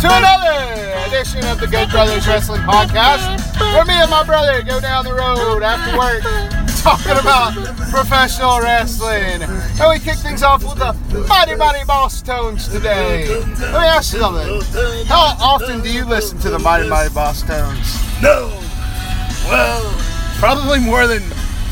to another edition of the Good Brothers Wrestling Podcast, where me and my brother go down the road after work talking about professional wrestling. And we kick things off with the Mighty Mighty Bosstones today. Let me ask you something. How often do you listen to the Mighty Mighty Bosstones? No. Well, probably more than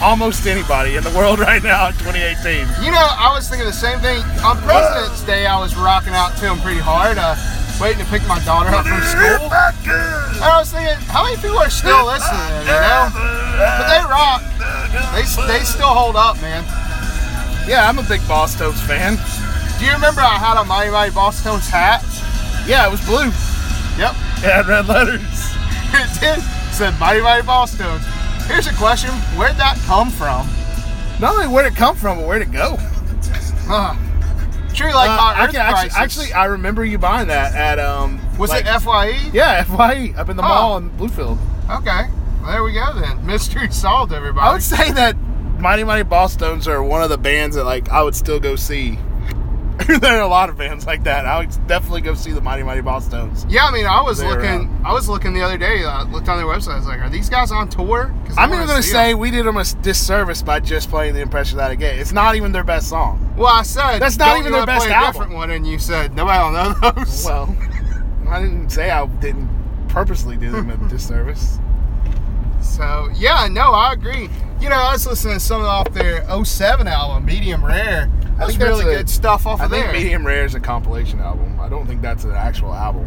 almost anybody in the world right now in 2018. You know, I was thinking the same thing. On President's Day, I was rocking out to them pretty hard, uh, waiting to pick my daughter up from school. And I was thinking, how many people are still listening, you know? But they rock. They, they still hold up, man. Yeah, I'm a big Bosstones fan. Do you remember I had a Mighty Mighty Bosstones hat? Yeah, it was blue. Yep. It had red letters. It did. It said Mighty Mighty Bosstones. Here's a question. Where'd that come from? Not only where'd it come from, but where'd it go? Huh. True, like Uh, I can actually, actually, I remember you buying that at um. was like- it FYE? Yeah, FYE up in the Oh. mall in Bluefield. Okay. Well, there we go then. Mystery solved, everybody. I would say that Mighty Mighty Ballstones are one of the bands that like I would still go see. there are a lot of bands like that. I would definitely go see the Mighty Mighty Bosstones. Yeah, I mean, I was They're uh, looking. I was looking the other day. I looked on their website. I was like, "Are these guys on tour?" I I'm even going to say say 'em. we did them a disservice by just playing the impression that I get. It's not even their best song. Well, I said That's not "Don't even their best play a album." different one, and you said nobody will know those. Well, I didn't say I didn't purposely do them a disservice. So yeah, no, I agree. You know, I was listening to some off their 07 album, Medium Rare. That's think that's really a- good stuff off I of think. Medium Rare is a compilation album. I don't think that's an actual album.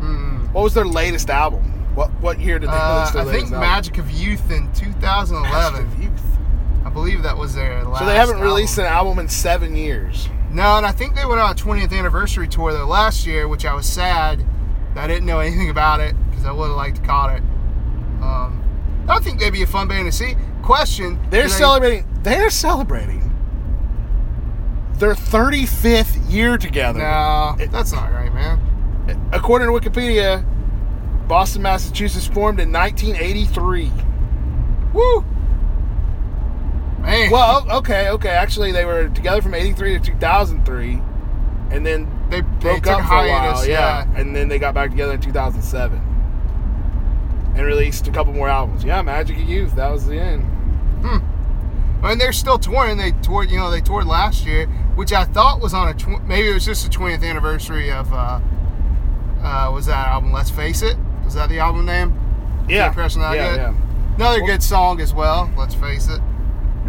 Hmm. What was their latest album? What what year did they Uh, release their I think album? Magic of Youth in 2011. Magic of Youth. I believe that was their last. So they haven't album. released an album in seven years. No, and I think they went on a 20th anniversary tour though last year, which I was sad I didn't know anything about it because I would have liked to caught it. Um, I think they'd be a fun band to see. Question: They're do they- celebrating. They're celebrating their 35th year together. No, that's not right, man. According to Wikipedia, Boston, Massachusetts formed in 1983. Woo, man. Well, okay, okay. Actually, they were together from 83 to 2003, and then they, they broke took up for a while. Yeah. and then they got back together in 2007 and released a couple more albums. Yeah, Magic of Youth. That was the end. Hmm. I and they're still touring. They toured, you know, they toured last year, which I thought was on a tw- maybe it was just the 20th anniversary of uh, uh, was that album? Let's Face It. Was that the album name? Yeah, impression that yeah, yeah. Another good song as well. Let's face it.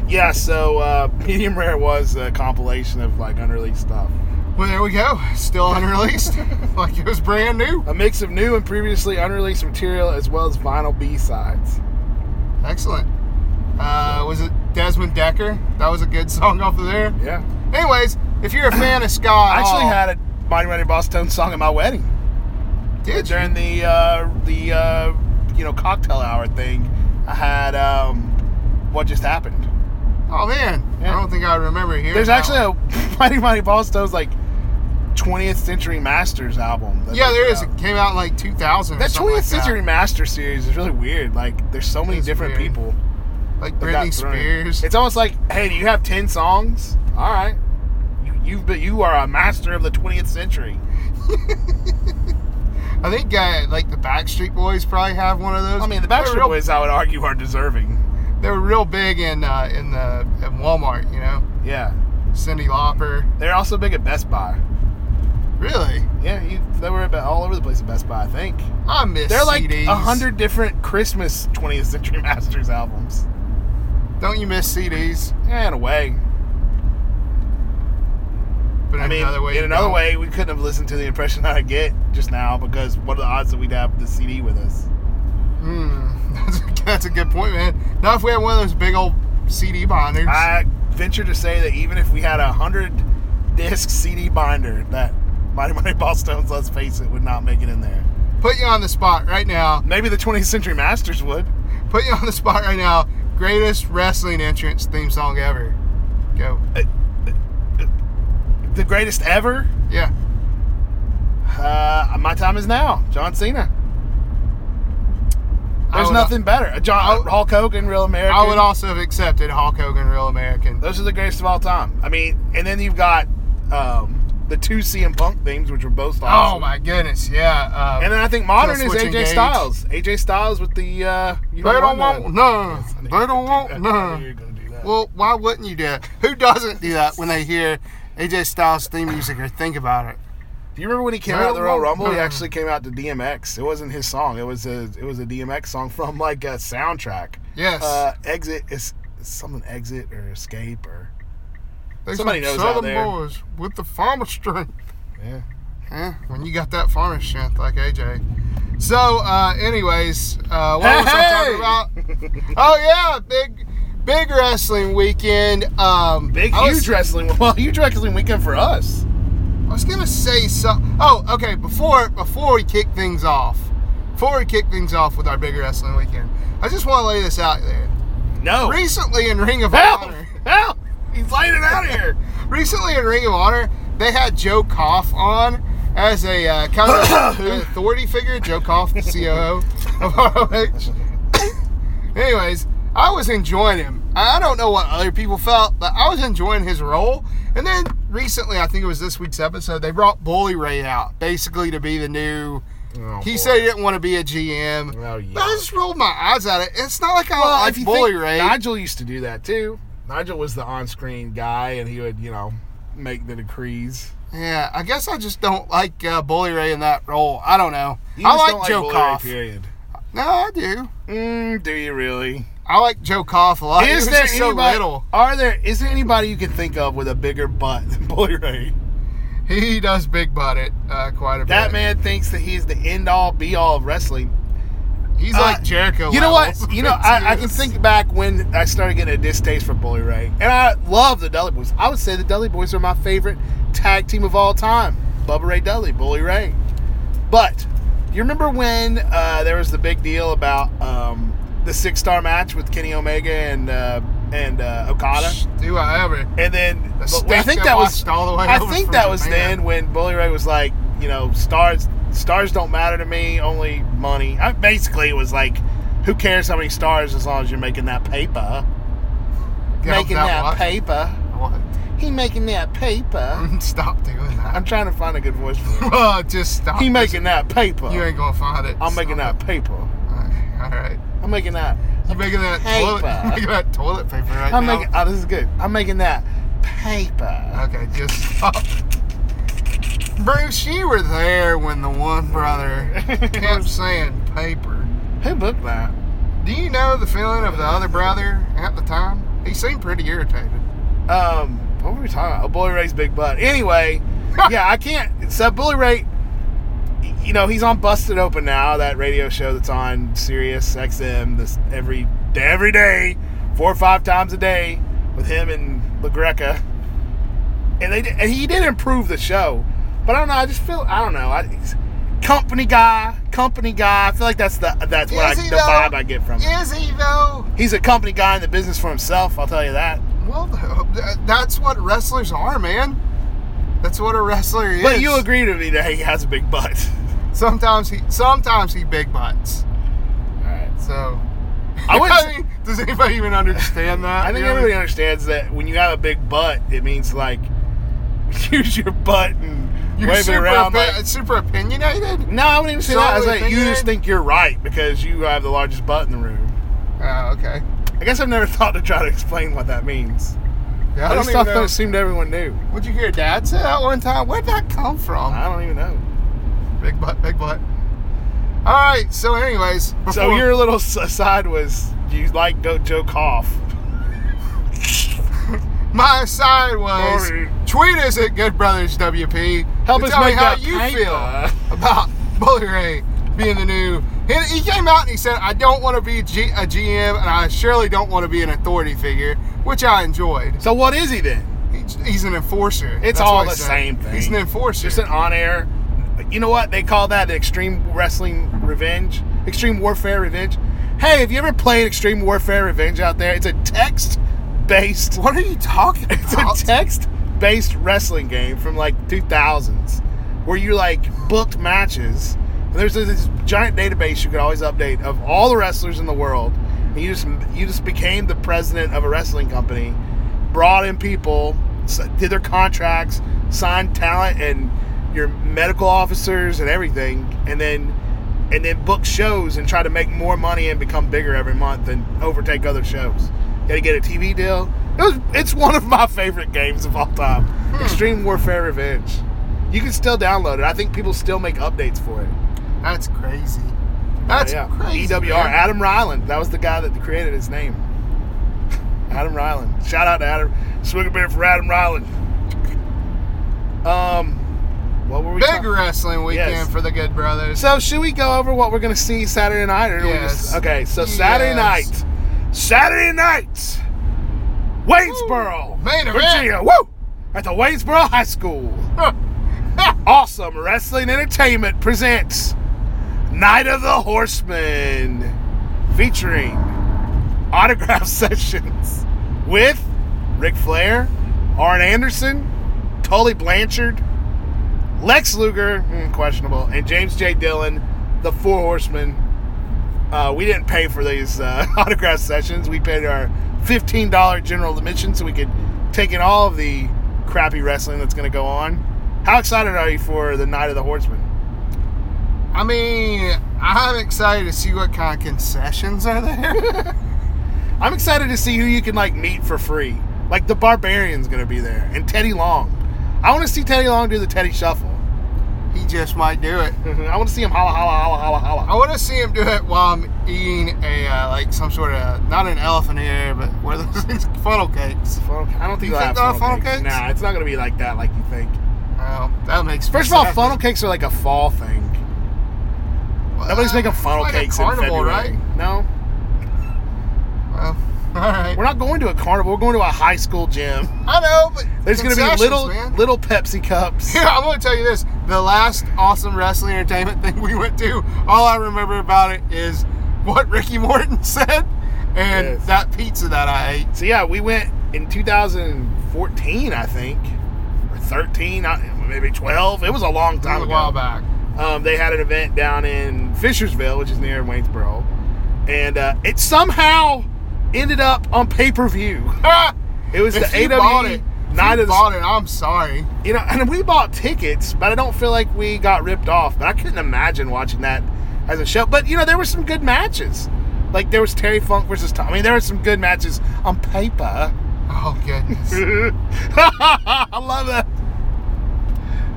Yeah, so uh, Medium Rare was a compilation of like unreleased stuff. Well, there we go. Still unreleased, like it was brand new. A mix of new and previously unreleased material as well as vinyl B sides. Excellent. Uh, was it Desmond Dekker? That was a good song off of there. Yeah. Anyways, if you're a fan of ska, I actually had a Mighty Mighty Bosstone song at my wedding. did you? during the uh, the uh, you know cocktail hour thing, I had um, what just happened. Oh man, Yeah. I don't think I remember here. There's actually one. a Mighty Mighty Bosstones like 20th Century Masters album. yeah, there is. out. It came out in like 2000. or That something 20th like Century that. Master series is really weird. Like, there's so many different weird. people. like Britney. Spears. It's almost like, hey, do you have 10 songs? All right. You, you've been, you are a master of the 20th century. I think uh, like the Backstreet Boys probably have one of those. I mean, the Backstreet real- Boys, I would argue, are deserving. They were real big in uh, in the in Walmart. You know, Yeah. Cyndi Lauper. They're also big at Best Buy. Really, Yeah, you, they were about all over the place at Best Buy, I think. I miss. They're like a hundred different Christmas 20th Century Masters albums. Don't you miss CDs? Yeah, in a way. But I mean, another way, in another don't. way, we couldn't have listened to the impression that I get just now because what are the odds that we'd have the CD with us? Hmm, that's, a, good point, man. Not if we had one of those big old CD binders. I venture to say that even if we had a hundred disc CD binder, that Mighty Mighty Ball Stones, let's face it, would not make it in there. Put you on the spot right now. Maybe the 20th Century Masters would. Put you on the spot right now. Greatest wrestling entrance theme song ever. Go. The greatest ever. Yeah. Uh, my time is now. John Cena. There's nothing better. John Hulk Hogan, Real American. I would also have accepted Hulk Hogan, Real American. Those are the greatest of all time. I mean, and then you've got um, the two CM Punk themes, which were both awesome. Oh my goodness, yeah. Uh, And then I think modern is AJ Engage. Styles. AJ Styles with the uh, you they don't want none. They don't want I none. you were gonna do that. Well, why wouldn't you do that? Who doesn't do that when they hear AJ Styles theme music or think about it? Do you remember when he came out of the Royal Rumble? He actually came out to DMX. It wasn't his song. It was a it was a DMX song from like a soundtrack. Yes. Uh, exit is something exit or escape or They somebody some knows out Southern there. boys with the farmer strength. yeah. Yeah, when you got that farmer strength like AJ. So, uh, anyways, uh, what was I talking about? Oh yeah, big, big wrestling weekend. Um, Big I was- huge wrestling. Well, huge wrestling weekend for us. I was gonna say something. Oh, okay. Before before we kick things off, before we kick things off with our big wrestling weekend, I just want to lay this out there. No. Recently in Ring of Help! Honor, Help! He's laying it out here. recently in Ring of Honor, they had Joe Koff on as a uh, kind of an authority figure. Joe Koff, the COO of ROH. Anyways, I was enjoying him. I don't know what other people felt, but I was enjoying his role. And then recently, I think it was this week's episode, they brought Bully Ray out, basically to be the new. Oh, he boy. said he didn't want to be a GM. Oh, yeah. But I just rolled my eyes at it. It's not like I Well, like if you Bully think, Ray. Nigel used to do that too. Nigel was the on-screen guy, and he would, you know, make the decrees. Yeah, I guess I just don't like uh, Bully Ray in that role. I don't know. I like don't Joe Bully Ray, Koff. Period. No, I do. Mm, do you really? I like Joe Koff a lot. Is there so anybody? little. Are there? Is there anybody you can think of with a bigger butt than Bully Ray? He does big butt it uh, quite a That bit. That man thinks that he's the end all be all of wrestling. He's Uh, like Jericho. You know what? You know, I, I can think back when I started getting a distaste for Bully Ray, and I love the Dudley Boys. I would say the Dudley Boys are my favorite tag team of all time. Bubba Ray Dudley, Bully Ray. But you remember when uh, there was the big deal about um, the six star match with Kenny Omega and uh, and uh, Okada? Do I ever? And then The I think that that was all the way I think that was Japan. then when Bully Ray was like, you know, stars stars don't matter to me, only money. I, basically, it was like, who cares how many stars as long as you're making that paper, Yeah, making that, what? paper. What? He making that paper. Stop doing that. I'm trying to find a good voice for it. Oh, just stop. He making that paper. You ain't gonna find it. I'm making Stop that paper. it. All right. I'm making that. You making that toilet? Paper. Making that toilet paper right I'm now? making. Oh, this is good. I'm making that paper. Okay, just stop. Bruce, you were there when the one brother kept saying paper. Who booked that? Do you know the feeling of the other brother at the time? He seemed pretty irritated. Um, what were we talking about? Oh, Bully Ray's big butt. Anyway, yeah, I can't. So Bully Ray, you know, he's on Busted Open now, that radio show that's on Sirius XM this every every day, four or five times a day, with him and LaGreca. And they and he did improve the show, but I don't know. I just feel I don't know. I, company guy, company guy. I feel like that's the that's what I, the though? vibe I get from him. Is he though? He's a company guy in the business for himself. I'll tell you that. Well, that's what wrestlers are, man. That's what a wrestler is. But you agree to me that he has a big butt. Sometimes he, sometimes he big butts. All right. So, I wouldn't mean, does anybody even understand that? I think You know? everybody understands that when you have a big butt, it means like use your butt and You're wave it super, around. opi- Like, super opinionated. no, I wouldn't even say that. I was like, you just think you're right because you have the largest butt in the room. Oh, okay. I guess I've never thought to try to explain what that means. Yeah, I, I, don't just thought know. that assumed everyone knew. What'd you hear Dad say that one time? Where'd that come from? I don't even know. Big butt, big butt. All right. So, anyways, So your little s- aside was you like Do- Joe Koff. my aside was Sorry. tweet us at Good Brothers WP. Help us tell me make how you paper. feel about Bully Ray being the new. He, he came out and he said, "I don't want to be G, a GM, and I surely don't want to be an authority figure," which I enjoyed. So what is he then? He's, he's an enforcer. It's That's all the same thing. He's an enforcer. Just an on-air. You know what they call that? Extreme Wrestling Revenge, Extreme Warfare Revenge. Hey, have you ever played Extreme Warfare Revenge out there? It's a text-based. what are you talking about? It's a text-based wrestling game from like 2000s, where you like booked matches. And there's this giant database you could always update of all the wrestlers in the world. And you just you just became the president of a wrestling company, brought in people, did their contracts, signed talent and your medical officers and everything, and then and then book shows and try to make more money and become bigger every month and overtake other shows. Got to get a TV deal. It was, it's one of my favorite games of all time. Extreme Warfare Revenge. You can still download it. I think people still make updates for it. That's crazy. That's Yeah, crazy. EWR. man. Adam Ryland. That was the guy that created his name. Adam Ryland. Shout out to Adam. Swig a beer for Adam Ryland. Um, what were we? Big talking- wrestling weekend Yes. for the Good Brothers. So should we go over what we're gonna see Saturday night, or Yes. just okay? So Saturday Yes. night, Saturday night, Waynesboro, Main. Virginia. Woo! At the Waynesboro High School. Awesome Wrestling Entertainment presents Night of the Horsemen, featuring autograph sessions with Ric Flair, Arn Anderson, Tully Blanchard, Lex Luger, hmm, questionable, and James J. Dillon, the Four Horsemen. Uh, we didn't pay for these uh, autograph sessions. We paid our $15 general admission so we could take in all of the crappy wrestling that's going to go on. How excited are you for the Night of the Horsemen? I mean, I'm excited to see what kind of concessions are there. I'm excited to see who you can like meet for free. Like the Barbarian's going to be there, and Teddy Long. I want to see Teddy Long do the Teddy Shuffle. he just might do it. I want to see him holla holla holla holla holla. I want to see him do it while I'm eating a uh, like some sort of not an elephant ear, but what are those things? Funnel cakes. Funnel- I don't think You think have funnel funnel cakes. cakes? Nah, it's not going to be like that, like you think. Oh, that makes First of all, funnel cakes are like a fall thing. Well, Nobody's making funnel like cakes a carnival, in February. right? No, all right. we're not going to a carnival. We're going to a high school gym. I know, but There's going to be little man. little Pepsi cups. Here, I'm going to tell you this: the last awesome wrestling entertainment thing we went to, all I remember about it is what Ricky Morton said and Yes. that pizza that I ate. So yeah, we went in 2014, I think, or 13, maybe 12. It was a long time was a ago. while back. Um, they had an event down in Fishersville, which is near Waynesboro, and uh, it somehow ended up on pay per view. It was if the it, AW if Night of the bought it. I'm sorry. you know, and we bought tickets, but I don't feel like we got ripped off. But I couldn't imagine watching that as a show. But you know, there were some good matches. Like there was Terry Funk versus Tom. I mean, there were some good matches on paper. Oh goodness. I love that.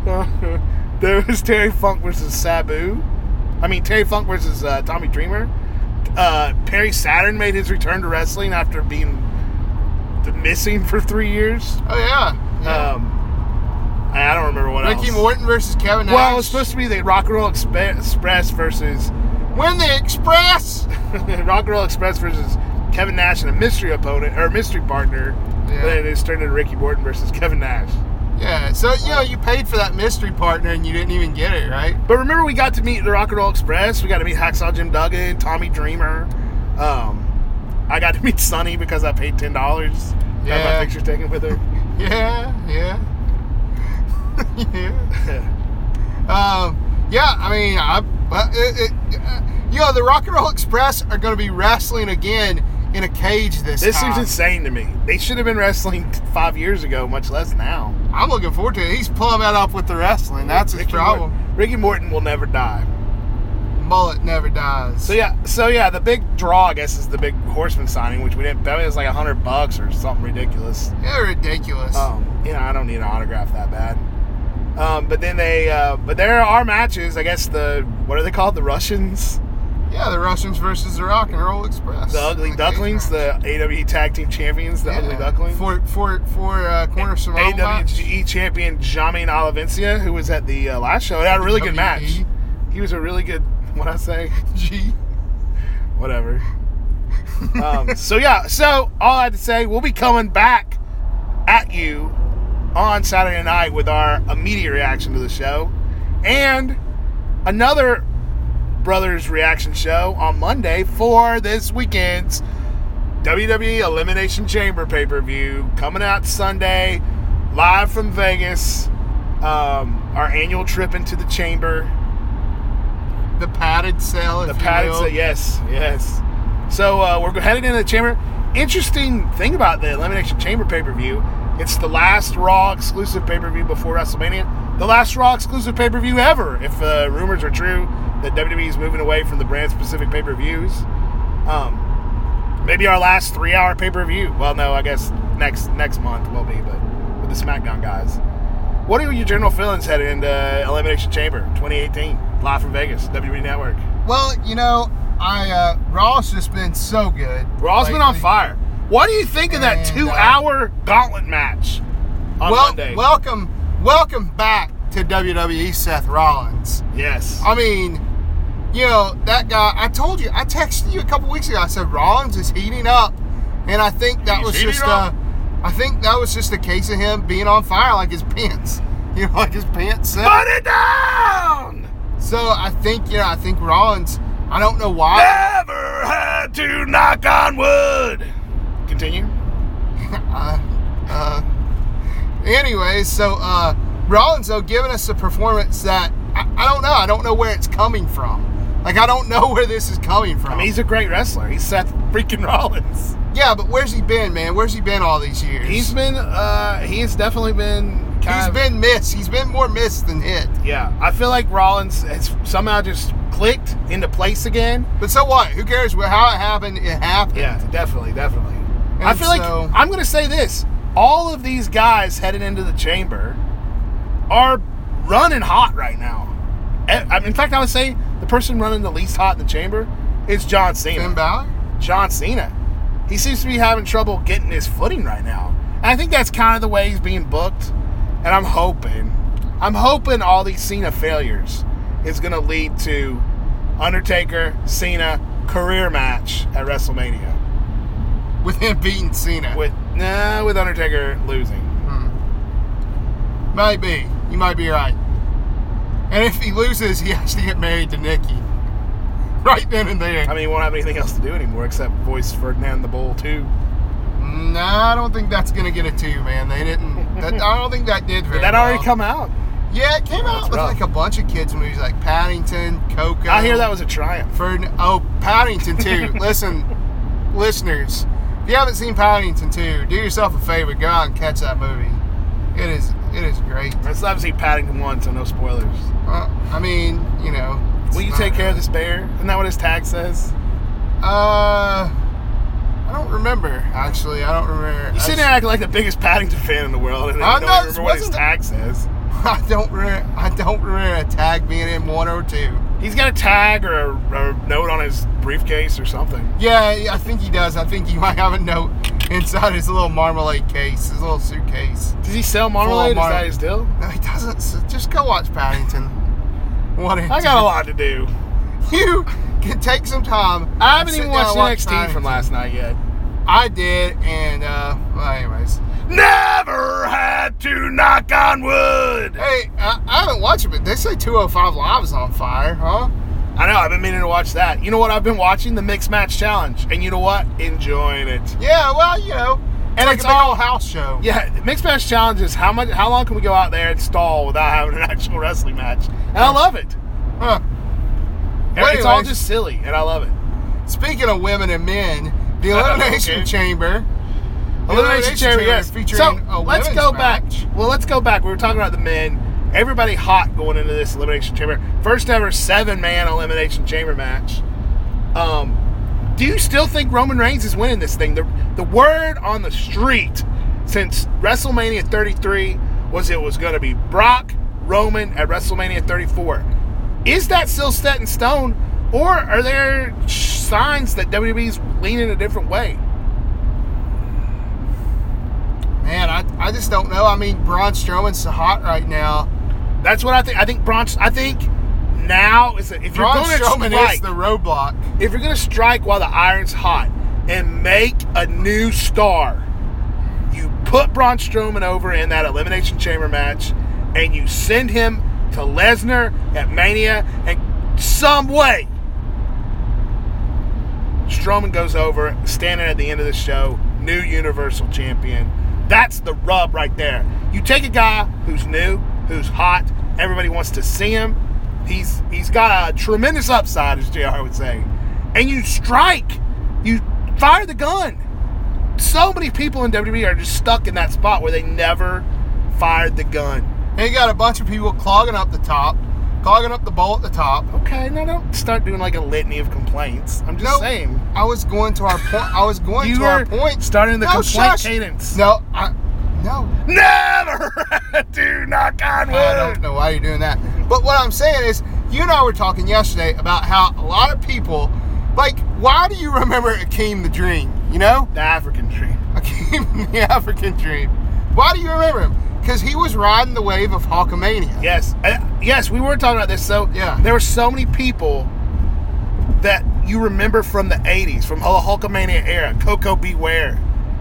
there was Terry Funk versus Sabu. I mean, Terry Funk versus uh, Tommy Dreamer. Uh, Perry Saturn made his return to wrestling after being missing for three years. oh yeah. yeah. Um, I I don't remember what Ricky else. Ricky Morton versus Kevin Nash. Well, it was supposed to be the Rock and Roll Expe- Express versus win the Express. Rock and Roll Express versus Kevin Nash and a mystery opponent or mystery partner. Yeah. But then it's turned into Ricky Morton versus Kevin Nash. Yeah. So you know you paid for that mystery partner and you didn't even get it right. But remember, we got to meet the Rock and Roll Express. We got to meet Hacksaw Jim Duggan, Tommy Dreamer. Um, I got to meet Sunny because I paid ten dollars. Yeah. Yeah. my picture taken with her. Yeah. Yeah. yeah. Um, yeah, I mean, I, it, it, uh, you know, the Rock and Roll Express are going to be wrestling again in a cage this, this time. seems insane to me. They should have been wrestling five years ago, much less now. I'm looking forward to it. He's pulling that off with the wrestling. That's his Ricky problem. Morton, Ricky Morton will never die. Mullet never dies. So yeah, so yeah, the big draw, I guess, is the big Horseman signing, which we didn't. bet. It was like a hundred bucks or something ridiculous. yeah, ridiculous. Um, you know, I don't need an autograph that bad. Um, but then they, uh, but there are matches. I guess the what are they called? The Russians, yeah, the Russians versus the Rock and Roll Express. the Ugly Like Ducklings, the AWE Tag Team Champions, the guys. Ugly Ducklings. For for for uh, corner Samoa match. AWGE E champion Jamin Alavencia, who was at the uh, last show. Had a really good match. He was a really good. What I say? G. whatever. um, so yeah, so all I had to say, we'll be coming back at you on Saturday night with our immediate reaction to the show, and another brothers reaction show on Monday for this weekend's WWE Elimination Chamber pay per view coming out Sunday, live from Vegas. Um, our annual trip into the chamber The padded cell. the padded set, yes, yes. So uh, we're headed into the chamber. Interesting thing about the Elimination Chamber pay per view, It's the last Raw exclusive pay per view before WrestleMania. The last Raw exclusive pay per view ever, if uh, rumors are true that WWE is moving away from the brand specific pay per views. Um, maybe our last three hour pay per view. Well, no, I guess next next month will be, but with the SmackDown guys. What are your general feelings heading into Elimination Chamber 2018, live from Vegas, WWE Network? Well, you know, I uh, Raw's just been so good. Raw's been on fire. What do you think of that uh, two-hour gauntlet match on Well, Monday? welcome, welcome back to WWE, Seth Rollins. yes. I mean, you know that guy. I told you. I texted you a couple weeks ago. I said Rollins is heating up, and I think that He's was just a. I think that was just a case of him being on fire like his pants. You know, like his pants said. Put it down. So I think you know. I think Rollins. I don't know why. Never had to knock on wood. Continue. uh, uh, anyways, so uh, Rollins though giving us a performance that I, I don't know. I don't know where it's coming from. Like I don't know where this is coming from. I mean, he's a great wrestler. He's Seth freaking Rollins. yeah, but where's he been, man? Where's he been all these years? He's been. Uh, he's definitely been. He's of, been missed. He's been more missed than hit. Yeah, I feel like Rollins has somehow just clicked into place again. But so what? Who cares how it happened? It happened. Yeah, definitely, definitely. I And feel like I'm going to say this: all of these guys headed into the chamber are running hot right now. I- In fact, I would say the person running the least hot in the chamber is John Cena. Finn Balor. John Cena. He seems to be having trouble getting his footing right now. And I think that's kind of the way he's being booked. And I'm hoping, I'm hoping all these Cena failures is going to lead to Undertaker Cena career match at WrestleMania with him beating Cena. with nah with Undertaker losing. Hmm. Might be. You might be right. And if he loses, he has to get married to Nikki. Right then and there. I mean, he won't have anything else to do anymore except voice Ferdinand the Bull too. Nah, I don't think that's gonna get a two, man. They didn't. That, I don't think that did. Very Did that already well. come out? Yeah, it came out with rough. like a bunch of kids movies, like Paddington, Coco. I hear that was a triumph. Ferd- oh, Paddington 2. Listen, listeners, if you haven't seen Paddington 2, do yourself a favor, go out and catch that movie. It is it is great. I still haven't seen Paddington 1, so no spoilers. Uh, I mean, you know. Will you take care of this bear? Isn't that what his tag says? Uh, I don't remember. Actually, I don't remember. You I sit there acting like the biggest Paddington fan in the world, and I don't know, remember what his tag says. I don't remember. I don't remember a tag being in one or two. He's got a tag or a, or a note on his briefcase or something. Yeah, I think he does. I think he might have a note inside his little marmalade case, his little suitcase. Does he sell marmalade? Is that his deal? No, he doesn't. S- Just go watch Paddington. What I got a lot to do. You can take some time. I haven't even watched NXT from last night yet. I did, and uh, well, anyways. Never had to knock on wood. Hey, I, I haven't watched it, but they say 205 Live is on fire, huh? I know. I've been meaning to watch that. You know what? I've been watching the mixed match challenge, and you know what? Enjoying it. Yeah, well, you know, And like it's a big all- old house show. Yeah, mixed match challenge is how much? How long can we go out there and stall without having an actual wrestling match? And I love it. Huh. Well, it's all just silly, and I love it. Speaking of women and men, the Elimination okay. Chamber. the Elimination Chamber, yes. featuring So a let's go match. back. Well, let's go back. We were talking about the men. Everybody hot going into this Elimination Chamber. First ever seven man Elimination Chamber match. Um, do you still think Roman Reigns is winning this thing? The, the word on the street since WrestleMania 33 was it was going to be Brock Roman at WrestleMania 34. Is that still set in stone, or are there signs that WWE's leaning a different way? Man, I, I just don't know. I mean, Braun Strowman's hot right now. That's what I think. I think Braun. I think now is if you're going to strike, is the roadblock. if you're going to strike while the iron's hot and make a new star, you put Braun Strowman over in that elimination chamber match, and you send him to Lesnar at Mania, and some way Strowman goes over, standing at the end of the show, new Universal Champion. That's the rub right there. You take a guy who's new, who's hot, everybody wants to see him. He's he's got a tremendous upside, as JR would say. And you strike. You fire the gun. So many people in WWE are just stuck in that spot where they never fired the gun. And you got a bunch of people clogging up the top, clogging up the bowl at the top. Okay, no, don't start doing like a litany of complaints. I'm just Nope. saying. I was going to our point. I was going to our point. starting the No, complaint shush. cadence. No, I, no. Never do knock on I don't know why you're doing that. But what I'm saying is, you and I were talking yesterday about how a lot of people, like, why do you remember Akeem the Dream? You know, The African dream. Akeem the African Dream. Why do you remember him? Because he was riding the wave of Hulkamania. Yes, uh, yes, we were talking about this. So Yeah. there were so many people that you remember from the '80s, from the Hulkamania era. Koko B. Ware,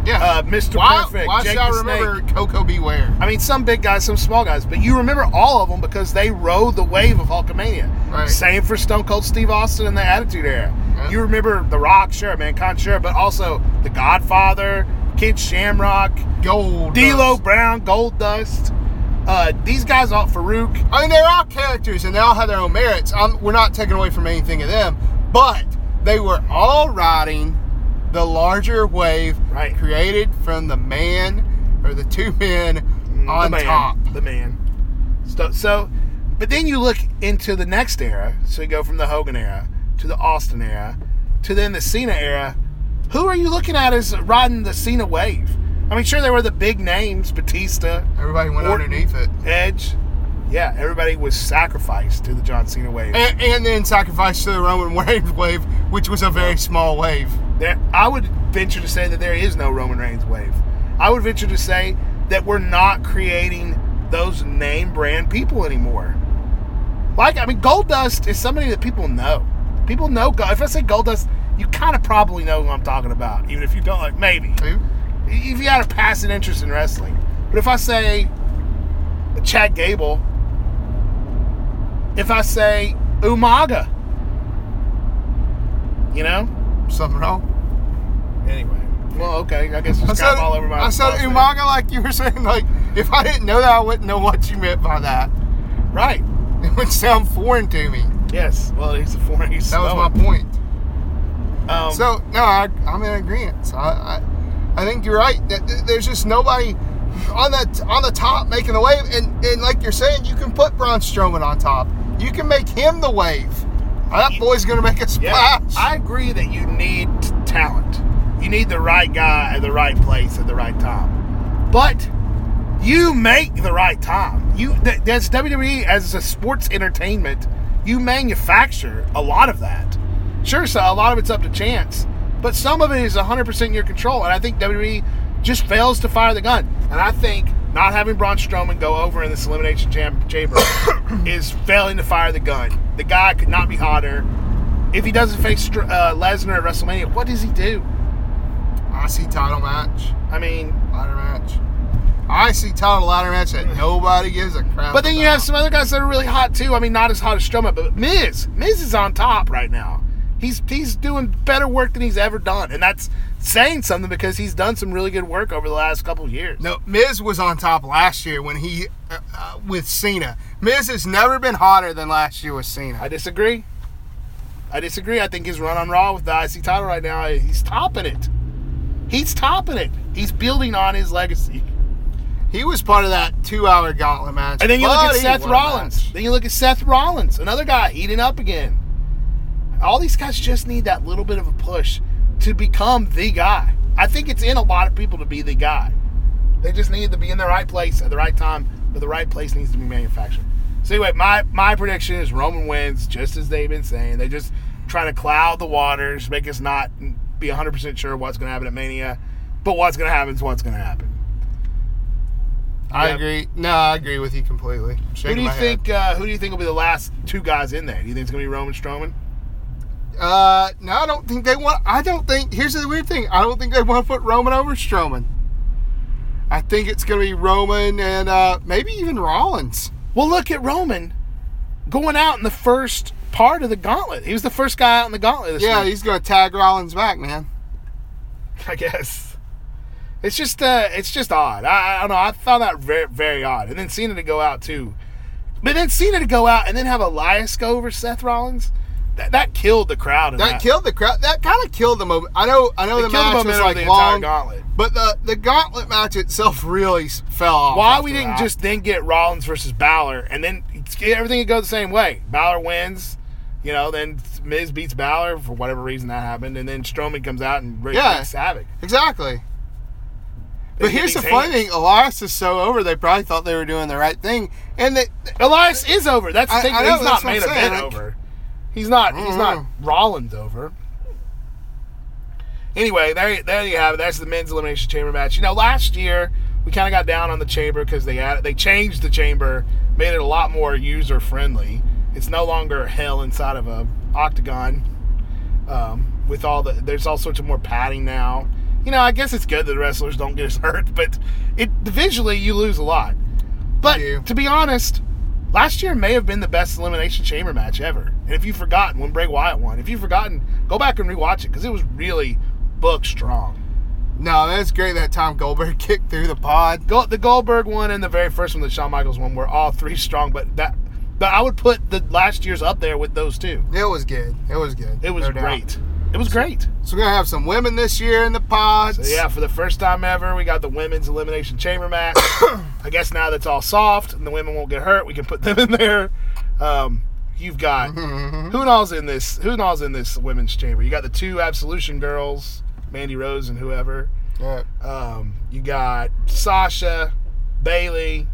Yeah. uh, Mr. why Perfect, why Jake should I remember Snake. Koko B. Ware? I mean, some big guys, some small guys, but you remember all of them because they rode the wave of Hulkamania. Right. Same for Stone Cold Steve Austin and the Attitude Era. Yeah. You remember The Rock, sure, Mankind, sure, but also The Godfather, Ken Shamrock, Gold. D'Lo Brown, Goldust. Uh, these guys, all Farouk. I mean, they're all characters and they all have their own merits. i we're not taking away from anything of them, but they were all riding the larger wave Right. created from the man or the two men mm, on the man, top. The man. So, so, but then you look into the next era. So you go from the Hogan era to the Austin era to then the Cena era. Who are you looking at as riding the Cena wave? I mean, sure, there were the big names Batista, Everybody went Orton. underneath it. Edge. Yeah, everybody was sacrificed to the John Cena wave. And, and then sacrificed to the Roman Reigns wave, which was a very small wave. There, I would venture to say that there is no Roman Reigns wave. I would venture to say that we're not creating those name brand people anymore. Like, I mean, Goldust is somebody that people know. People know. If I say Goldust, you kind of probably know who I'm talking about, even if you don't. Like, maybe if you had a passing interest in wrestling. But if I say Chad Gable, if I say Umaga, you know. Something wrong? Anyway, well, okay. I guess I it's said, kind all over my. I said Umaga like you were saying. Like, if I didn't know that, I wouldn't know what you meant by that. Right. It would sound foreign to me. Yes. Well, he's a foreign. He's That was my point. Um, So no, I, I'm in agreement. So I, I, I think you're right. There's just nobody on that on the top making the wave, and and like you're saying, you can put Braun Strowman on top. You can make him the wave. That boy's gonna make a yeah, splash. I agree that you need talent. You need the right guy at the right place at the right time. But you make the right time. You th- that's WWE as a sports entertainment. You manufacture a lot of that. Sure, so a lot of it's up to chance, but some of it is 100% in your control. And I think WWE just fails to fire the gun. And I think not having Braun Strowman go over in this elimination cham- chamber is failing to fire the gun. The guy could not be hotter. If he doesn't face Str- uh, Lesnar at WrestleMania, what does he do? I see title match, I mean, ladder match. I see title ladder match that nobody gives a crap. But then you have some other guys that are really hot too. I mean, not as hot as Strowman, but Miz. Miz is on top right now. He's he's doing better work than he's ever done, and that's saying something because he's done some really good work over the last couple of years. No, Miz was on top last year when he uh, uh, with Cena. Miz has never been hotter than last year with Cena. I disagree. I disagree. I think his run on Raw with the IC title right now, he's topping it. He's topping it. He's building on his legacy. He was part of that two-hour gauntlet match. And then you look at Seth Rollins. Then you look at Seth Rollins, another guy heating up again. All these guys just need that little bit of a push to become the guy. I think it's in a lot of people to be the guy. They just need to be in the right place at the right time, but the right place needs to be manufactured. So anyway, my my prediction is Roman wins, just as they've been saying. They just try to cloud the waters, make us not be 100% sure what's going to happen at Mania, but what's going to happen is what's going to happen. I Yeah. agree. No, I agree with you completely. I'm Who do you think? Uh, who do you think will be the last two guys in there? Do you think it's going to be Roman Strowman? Uh, no, I don't think they want. I don't think. Here's the weird thing. I don't think they want to put Roman over Strowman. I think it's going to be Roman and uh, maybe even Rollins. Well, look at Roman going out in the first part of the gauntlet. He was the first guy out in the gauntlet. This Yeah, week, he's going to tag Rollins back, man. I guess. It's just, uh, it's just odd. I, I don't know. I found that very, very odd. And then Cena to go out too, but then Cena to go out and then have Elias go over Seth Rollins. That, that killed the crowd. in That killed the crowd. That kind of killed the moment. I know. I know It the match the was like the long. gauntlet. But the the gauntlet match itself really fell off. Why we didn't that. just then get Rollins versus Balor and then everything would go the same way. Balor wins, you know, then Miz beats Balor for whatever reason that happened, and then Strowman comes out and wreaks Yeah. havoc. exactly. But here's the funny thing: Elias is so over. They probably thought they were doing the right thing, and they, Elias is over. That's the thing. I know, he's not that's what main I'm saying, event over. He's not. He's not Mhm. Rollins over. Anyway, there, there you have it. That's the men's elimination chamber match. You know, last year we kind of got down on the chamber because they had they changed the chamber, made it a lot more user friendly. It's no longer hell inside of a octagon. Um, with all the there's all sorts of more padding now. You know, I guess it's good that the wrestlers don't get as hurt, but it visually you lose a lot. But to be honest, last year may have been the best elimination chamber match ever. And if you've forgotten when Bray Wyatt won, if you've forgotten, go back and rewatch it because it was really book strong. no, that's great. That Tom Goldberg kicked through the pod. Go, the Goldberg one and the very first one, the Shawn Michaels one, were all three strong. But that, but I would put the last year's up there with those two. It was good. It was good. It was no doubt. It was great. So we're gonna have some women this year in the pods. So yeah, for the first time ever, we got the women's elimination chamber match. I guess now that's all soft and the women won't get hurt, we can put them in there. Um, you've got Mm-hmm. who knows in this who knows in this women's chamber. You got the two Absolution girls, Mandy Rose and whoever. Yeah. Um, you got Sasha, Bayley,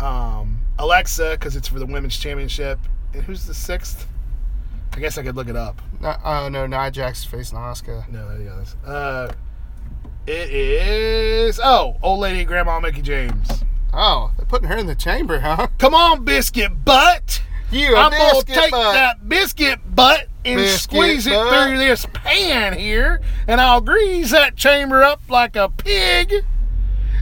um, Alexa because it's for the women's championship. And who's the sixth? I guess I could look it up. No, oh no, Nia Jax facing Asuka. No, there you go. Uh, it is oh, old lady Grandma Mickie James. Oh, they're putting her in the chamber, huh? Come on, biscuit butt. You I'm gonna take butt. that biscuit butt and Biscuit squeeze it butt. through this pan here, and I'll grease that chamber up like a pig,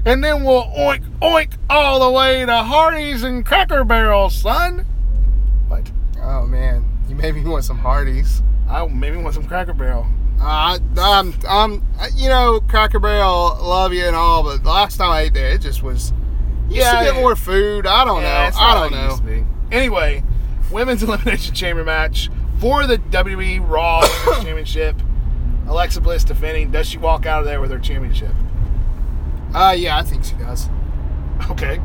and then we'll oink oink all the way to Hardee's and Cracker Barrel, son. What? Oh man, you made me want some Hardee's. I maybe want some Cracker Barrel. Uh, I'm, I'm, you know, Cracker Barrel, love you and all, but the last time I ate there, it just was. Yeah, to get more food. I don't Yeah, know. I don't like it used know. Anyway, women's elimination chamber match for the WWE Raw Championship. Alexa Bliss defending. Does she walk out of there with her championship? Uh, yeah, I think she does. Okay.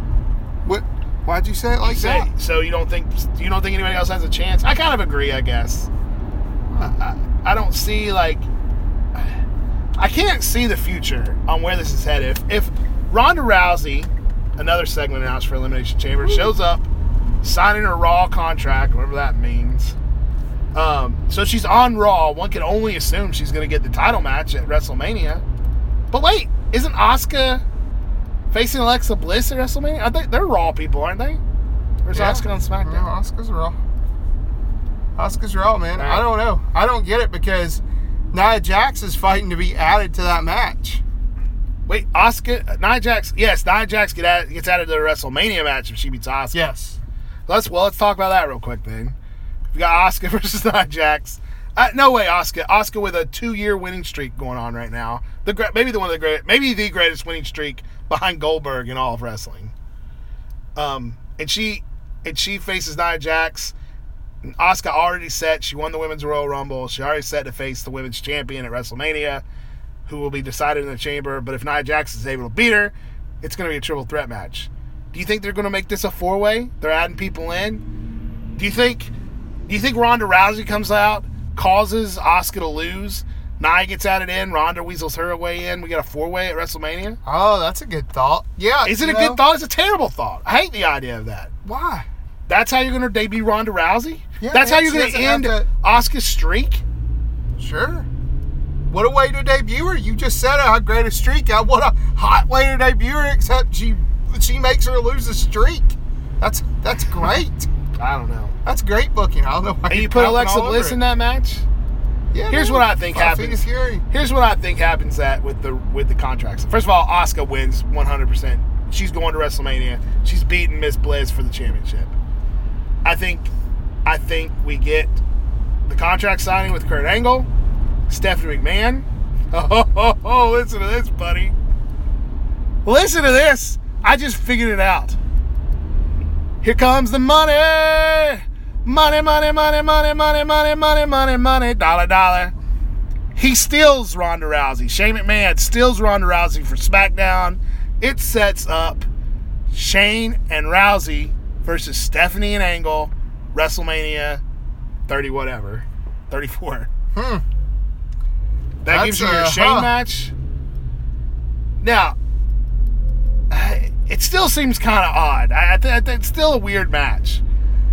What? Why'd you say it like Say, that? so you don't think you don't think anybody else has a chance? I kind of agree. I guess. I, I, I don't see like. I can't see the future on where this is headed. If, if Ronda Rousey, another segment announced for Elimination Chamber, shows up, signing her Raw contract, whatever that means. Um, so she's on Raw. One can only assume she's going to get the title match at WrestleMania. But wait, isn't Asuka facing Alexa Bliss at WrestleMania? Are they, they're Raw people, aren't they? Where's Yeah. Asuka on SmackDown? Yeah, Asuka's raw. Asuka's raw, man. Right. I don't know. I don't get it because Nia Jax is fighting to be added to that match. Wait, Asuka, Nia Jax. Yes, Nia Jax get add, gets added to the WrestleMania match if she beats Asuka. Yes. Let's well, let's talk about that real quick then. We got Asuka versus Nia Jax. Uh, no way, Oscar. Asuka with a two-year winning streak going on right now. The maybe the one of the great, maybe the greatest winning streak behind Goldberg in all of wrestling. Um, and she and she faces Nia Jax. Asuka already set. She won the women's Royal Rumble. She already set to face the women's champion at WrestleMania, who will be decided in the chamber. But if Nia Jax is able to beat her, it's going to be a triple threat match. Do you think they're going to make this a four way? They're adding people in. Do you think? Do you think Ronda Rousey comes out, causes Asuka to lose? Nia gets added in. Ronda weasels her way in. We got a four way at WrestleMania. Oh, that's a good thought. Yeah. Is it a know, good thought? It's a terrible thought. I hate the idea of that. Why? That's how you're going to debut Ronda Rousey. Yeah, That's how you're going to end Asuka's streak. Sure. What a way to debut her. You just said how great a streak. What a hot way to debut her, except she she makes her lose a streak. That's that's great. I don't know. That's great booking. I don't know why And you put Alexa Bliss in that match. Yeah, Here's man. what I think Five happens. Here's what I think happens at with the with the contracts. First of all, Asuka wins 100%. She's going to WrestleMania. She's beating Miss Bliss for the championship. I think I think we get the contract signing with Kurt Angle, Stephanie McMahon. Oh, oh, oh, listen to this, buddy. Listen to this. I just figured it out. Here comes the money. Money, money, money, money, money, money, money, money, money, dollar, dollar. He steals Ronda Rousey. Shane McMahon steals Ronda Rousey for SmackDown. It sets up Shane and Rousey versus Stephanie and Angle, WrestleMania 30 whatever, 34. Hmm. That That's, gives you your uh, Shane huh. match. Now, I- it still seems kind of odd. I, I think it's still a weird match,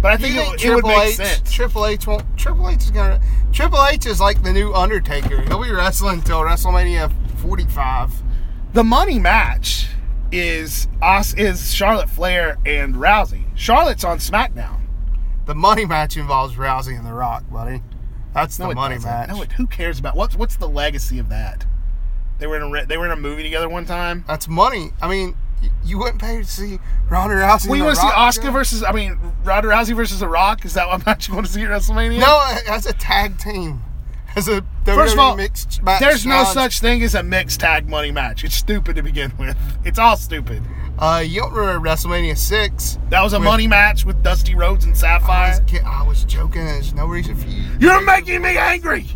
but I think, think it, it would Triple make H, sense. Triple H won't. Triple H is gonna. Triple H is like the new Undertaker. He'll be wrestling until WrestleMania 45. The money match is us is Charlotte Flair and Rousey. Charlotte's on SmackDown. The money match involves Rousey and The Rock, buddy. That's the it money doesn't. match. No, it, who cares about what's what's the legacy of that? They were in a they were in a movie together one time. That's money. I mean, you wouldn't pay to see Ronda Rousey. Well, you want to see Asuka versus I mean Ronda Rousey versus The Rock? Is that what match you want to see at WrestleMania? No, as a tag team. As a First of all, mixed match There's no such thing as a mixed tag money match. It's stupid to begin with. It's all stupid. Uh, you don't remember WrestleMania six? That was a With- money match with Dusty Rhodes and I was, Sapphire. I was joking. There's no reason for you. You're making me angry.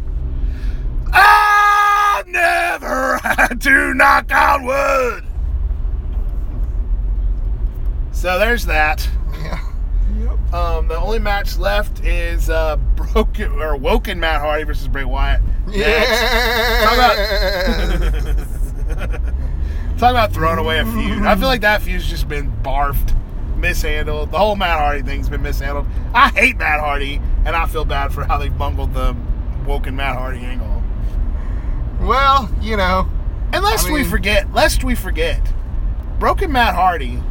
I never had to knock on wood. So there's that. Yeah. Yep. Um, the only match left is uh, broken or woken Matt Hardy versus Bray Wyatt. Next. Yeah. Talk about throwing away a feud. I feel like that feud's just been barfed, mishandled. The whole Matt Hardy thing's been mishandled. I hate Matt Hardy, and I feel bad for how they bungled the woken Matt Hardy angle. well, you know, And lest I we forget, lest we forget, broken Matt Hardy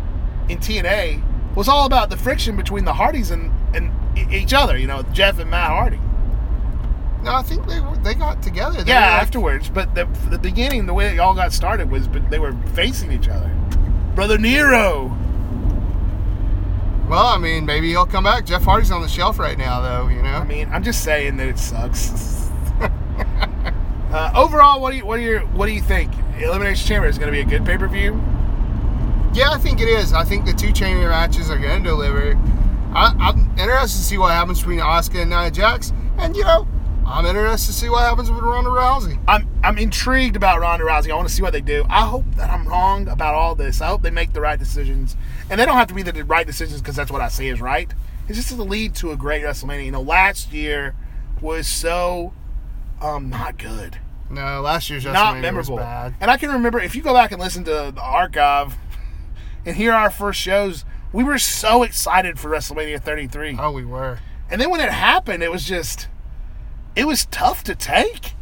in TNA was all about the friction between the Hardys and, and each other. You know, Jeff and Matt Hardy. no, I think they were, they got together. They Yeah, like- afterwards. But the, the beginning, the way it all got started was but they were facing each other. Brother Nero. Well, I mean, maybe he'll come back. Jeff Hardy's on the shelf right now, though. You know. I mean, I'm just saying that it sucks. uh, overall, what do you what do you what do you think? Elimination Chamber is going to be a good pay per view. Yeah, I think it is. I think the two champion matches are going to deliver. I, I'm interested to see what happens between Asuka and Nia Jax, and you know, I'm interested to see what happens with Ronda Rousey. I'm I'm intrigued about Ronda Rousey. I want to see what they do. I hope that I'm wrong about all this. I hope they make the right decisions, and they don't have to be the right decisions because that's what I say is right. It's just to lead to a great WrestleMania. You know, last year was so um not good. No, last year's WrestleMania not was bad. And I can remember if you go back and listen to the archive and hear our first shows, we were so excited for WrestleMania 33. Oh, we were. And then when it happened, it was just it was tough to take.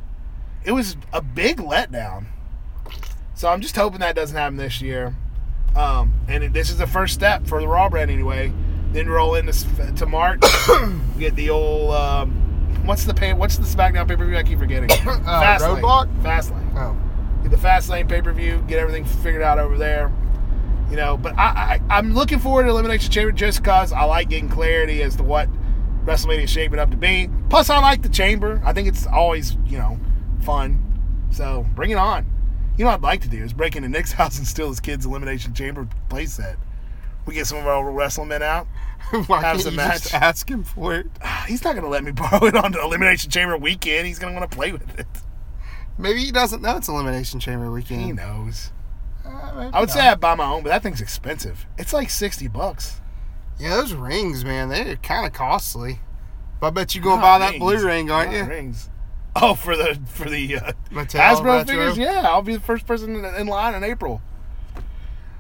It was a big letdown. So I'm just hoping that doesn't happen this year. Um, and it, this is the first step for the Raw brand anyway. Then roll into to March, get the old um, what's the pay? What's the SmackDown pay per view? I keep forgetting. Uh, Roadblock? Fastlane Oh, get the fast lane pay per view, get everything figured out over there. You know, but I, I I'm looking forward to Elimination Chamber just because I like getting clarity as to what WrestleMania is shaping up to be. Plus, I like the Chamber. I think it's always you know fun. So bring it on. You know what I'd like to do is break into Nick's house and steal his kid's Elimination Chamber playset. We get some of our wrestling men out. why Have some match. ask him for it? He's not going to let me borrow it on the Elimination Chamber weekend. He's going to want to play with it. Maybe he doesn't know it's Elimination Chamber weekend. He knows. Uh, I would not. say I'd buy my own, but that thing's expensive. It's like sixty bucks. Yeah, those rings, man, they're kind of costly. But I bet you gonna Not buy that rings. blue ring, aren't Not you? Rings. Oh, for the for the uh, Mattel Hasbro retro? figures. Yeah, I'll be the first person in, in line in April.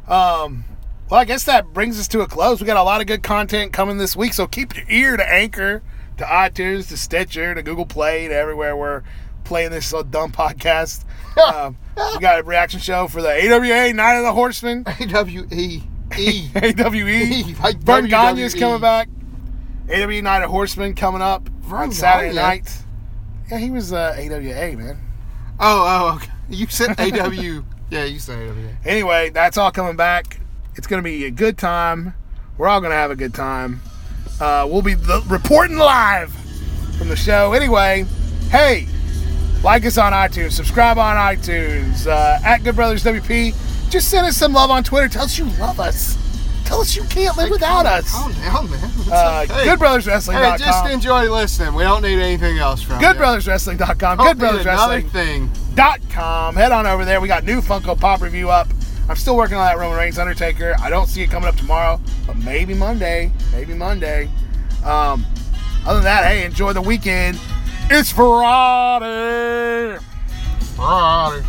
Um, well, I guess that brings us to a close. We got a lot of good content coming this week, so keep your ear to Anchor, to iTunes, to Stitcher, to Google Play, to everywhere we're playing this uh, dumb podcast. um, we got a reaction show for the AWA Night of the Horsemen. AWE. E. AWE. Like Verne Gagne's WWE. coming back. AWE Night of the Horseman coming up Verne on Saturday Gagne? night. Yeah, he was uh, AWA, man. Oh, oh, okay. You said AW. yeah, you said AW. Anyway, that's all coming back. It's going to be a good time. We're all going to have a good time. Uh, we'll be the, reporting live from the show. Anyway, hey, like us on iTunes, subscribe on iTunes, uh, at Good Brothers WP. Just send us some love on Twitter. Tell us you love us. Tell us you can't live without us. Calm down, man. It's Uh, okay. GoodBrothersWrestling.com. Hey, just enjoy listening. We don't need anything else from you. GoodBrothersWrestling.com. GoodBrothersWrestling.com. Head on over there. We got new Funko Pop review up. I'm still working on that Roman Reigns Undertaker. I don't see it coming up tomorrow, but maybe Monday. Maybe Monday. Um, other than that, hey, enjoy the weekend. It's Friday. Friday.